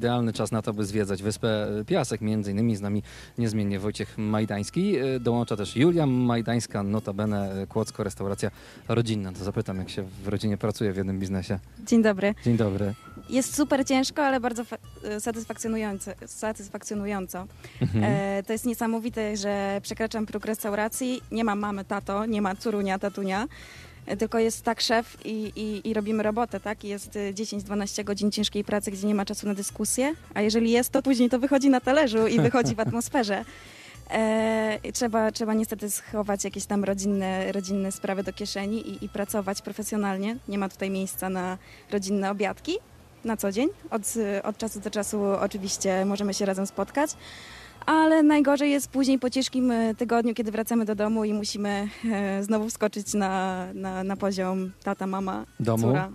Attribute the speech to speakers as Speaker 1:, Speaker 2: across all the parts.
Speaker 1: Idealny czas na to, by zwiedzać Wyspę Piasek, między innymi z nami niezmiennie Wojciech Majdański. E, Dołącza też Julia Majdańska, notabene e, Kłodzko, restauracja rodzinna. To zapytam, jak się w rodzinie pracuje w jednym biznesie.
Speaker 2: Dzień dobry.
Speaker 1: Dzień dobry.
Speaker 2: Jest super ciężko, ale bardzo fa- satysfakcjonująco. satysfakcjonująco.
Speaker 1: Mhm.
Speaker 2: E, to jest niesamowite, że przekraczam próg restauracji. Nie ma mamy, tato, nie ma curunia, tatunia. Tylko jest tak szef i, i, i robimy robotę, tak? I Jest e, 10-12 godzin ciężkiej pracy, gdzie nie ma czasu na dyskusję, a jeżeli jest, to później to wychodzi na talerzu i wychodzi w atmosferze. E, trzeba, trzeba niestety schować jakieś tam rodzinne, rodzinne sprawy do kieszeni i, i pracować profesjonalnie. Nie ma tutaj miejsca na rodzinne obiadki na co dzień. Od, od czasu do czasu oczywiście możemy się razem spotkać. Ale najgorzej jest później po ciężkim e, tygodniu, kiedy wracamy do domu i musimy e, znowu wskoczyć na, na, na poziom tata, mama,
Speaker 1: Domu?
Speaker 2: córa.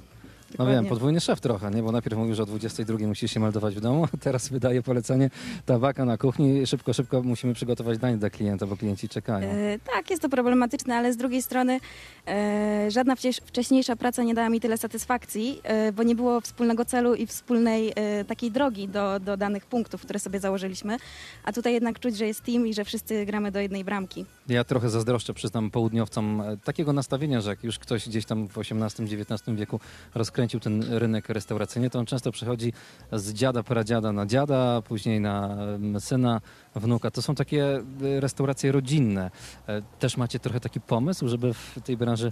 Speaker 1: No wiem, podwójny szef trochę, nie? Bo najpierw mówił, że o 22 musisz się meldować w domu, a teraz wydaje polecenie tabaka na kuchni. Szybko, szybko musimy przygotować danie dla klienta, bo klienci czekają.
Speaker 2: E, tak, jest to problematyczne, ale z drugiej strony e, żadna wcześ- wcześniejsza praca nie dała mi tyle satysfakcji, e, bo nie było wspólnego celu i wspólnej e, takiej drogi do, do danych punktów, które sobie założyliśmy. A tutaj jednak czuć, że jest team i że wszyscy gramy do jednej bramki.
Speaker 1: Ja trochę zazdroszczę, przyznam, południowcom e, takiego nastawienia, że jak już ktoś gdzieś tam w XVIII-XIX wieku rozkręcił ten rynek restauracyjny, to on często przechodzi z dziada, pradziada na dziada, później na em, syna, wnuka. To są takie e, restauracje rodzinne. E, Też macie trochę taki pomysł, żeby w tej branży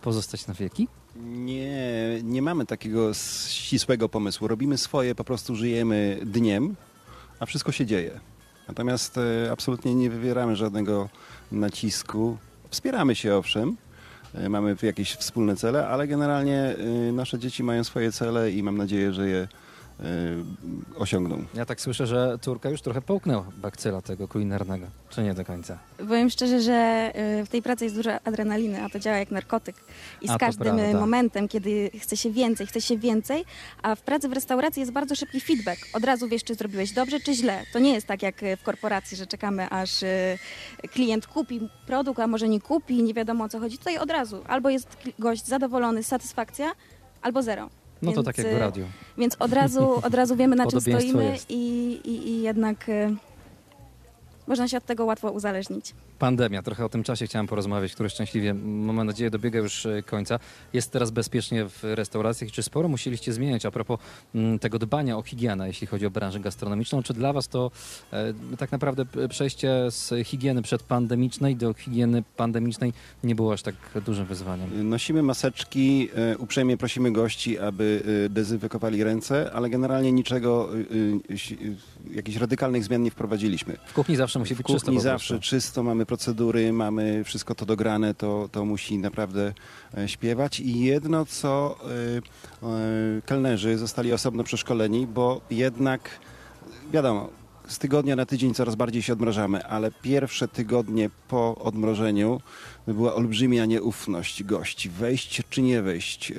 Speaker 1: pozostać na wieki?
Speaker 3: Nie, nie mamy takiego ścisłego pomysłu. Robimy swoje, po prostu żyjemy dniem, a wszystko się dzieje. Natomiast e, absolutnie nie wywieramy żadnego nacisku. Wspieramy się owszem, mamy jakieś wspólne cele, ale generalnie e, nasze dzieci mają swoje cele i mam nadzieję, że je e, osiągną.
Speaker 1: Ja tak słyszę, że córka już trochę połknęła bakcyla tego kulinarnego, czy nie do końca?
Speaker 2: Powiem szczerze, że y, w tej pracy jest dużo adrenaliny, a to działa jak narkotyk. I
Speaker 1: A,
Speaker 2: z
Speaker 1: to
Speaker 2: każdym y,
Speaker 1: prawda.
Speaker 2: momentem, kiedy chce się więcej, chce się więcej, a w pracy w restauracji jest bardzo szybki feedback. Od razu wiesz, czy zrobiłeś dobrze, czy źle. To nie jest tak jak y, w korporacji, że czekamy, aż y, klient kupi produkt, a może nie kupi, nie wiadomo o co chodzi. Tutaj od razu albo jest gość zadowolony, satysfakcja, albo zero.
Speaker 1: No to
Speaker 2: Więc,
Speaker 1: tak jak w
Speaker 2: y,
Speaker 1: radiu.
Speaker 2: Więc od razu, od razu wiemy, na czym stoimy i, i, i jednak y, można się od tego łatwo uzależnić.
Speaker 1: Pandemia, trochę o tym czasie chciałem porozmawiać, który szczęśliwie, mam nadzieję, dobiega już e, końca. Jest teraz bezpiecznie w restauracjach. Czy sporo musieliście zmieniać a propos mm, tego dbania o higienę, jeśli chodzi o branżę gastronomiczną? Czy dla Was to e, tak naprawdę przejście z higieny przedpandemicznej do higieny pandemicznej nie było aż tak dużym wyzwaniem?
Speaker 3: Nosimy maseczki, e, uprzejmie prosimy gości, aby e, dezynfekowali ręce, ale generalnie niczego, e, e, e, jakichś radykalnych zmian nie wprowadziliśmy.
Speaker 1: W kuchni zawsze musi
Speaker 3: W
Speaker 1: być czysto
Speaker 3: kuchni zawsze czysto, mamy procedury, mamy wszystko to dograne, to, to musi naprawdę e, śpiewać. I jedno, co e, e, kelnerzy zostali osobno przeszkoleni, bo jednak, wiadomo, z tygodnia na tydzień coraz bardziej się odmrażamy, ale pierwsze tygodnie po odmrożeniu była olbrzymia nieufność gości. Wejść czy nie wejść.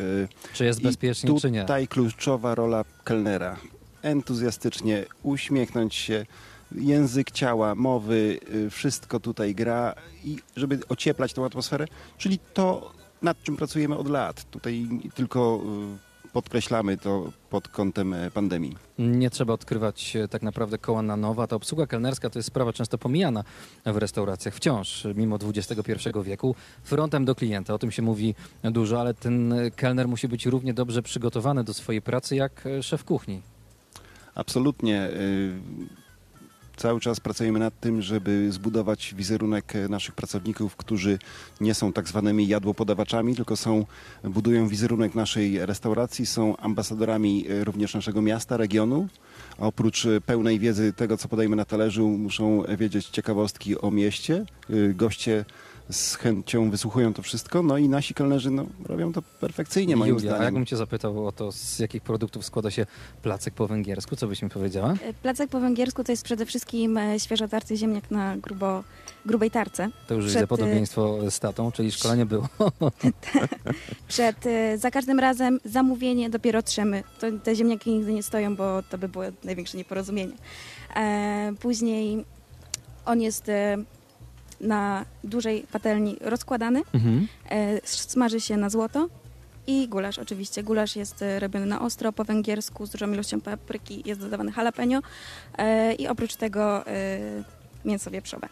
Speaker 1: Czy jest
Speaker 3: i
Speaker 1: bezpiecznie, czy nie?
Speaker 3: Tutaj kluczowa rola kelnera. Entuzjastycznie uśmiechnąć się, język ciała, mowy, y, wszystko tutaj gra i żeby ocieplać tą atmosferę, czyli to, nad czym pracujemy od lat. Tutaj tylko y, podkreślamy to pod kątem e, pandemii.
Speaker 1: Nie trzeba odkrywać e, tak naprawdę koła na nowo. a Ta obsługa kelnerska to jest sprawa często pomijana w restauracjach wciąż, mimo XXI wieku. Frontem do klienta, o tym się mówi dużo, ale ten e, kelner musi być równie dobrze przygotowany do swojej pracy jak e, szef kuchni.
Speaker 3: Absolutnie. Cały czas pracujemy nad tym, żeby zbudować wizerunek naszych pracowników, którzy nie są tak zwanymi jadłopodawaczami, tylko są, budują wizerunek naszej restauracji, są ambasadorami e, również naszego miasta, regionu. A oprócz pełnej wiedzy tego, co podajemy na talerzu, muszą wiedzieć ciekawostki o mieście. Y, Goście z chęcią wysłuchują to wszystko, no i nasi kelnerzy no, robią to perfekcyjnie moim
Speaker 1: Julia, a
Speaker 3: zdaniem.
Speaker 1: jakbym cię zapytał o to, z jakich produktów składa się placek po węgiersku, co byś mi powiedziała?
Speaker 2: E, Placek po węgiersku to jest przede wszystkim e, świeżo tarty ziemniak na grubo, grubej tarce.
Speaker 1: To już
Speaker 2: Przed,
Speaker 1: widzę
Speaker 2: y-
Speaker 1: podobieństwo z tatą, czyli szkolenie było.
Speaker 2: Przed, e, za każdym razem zamówienie, dopiero trzemy. To, te ziemniaki nigdy nie stoją, bo to by było największe nieporozumienie. E, później on jest na dużej patelni rozkładany,
Speaker 1: Mhm.
Speaker 2: e, smaży się na złoto I gulasz oczywiście. Gulasz jest e, robiony na ostro, po węgiersku, z dużą ilością papryki, jest dodawany jalapeno e, i oprócz tego mięso wieprzowe.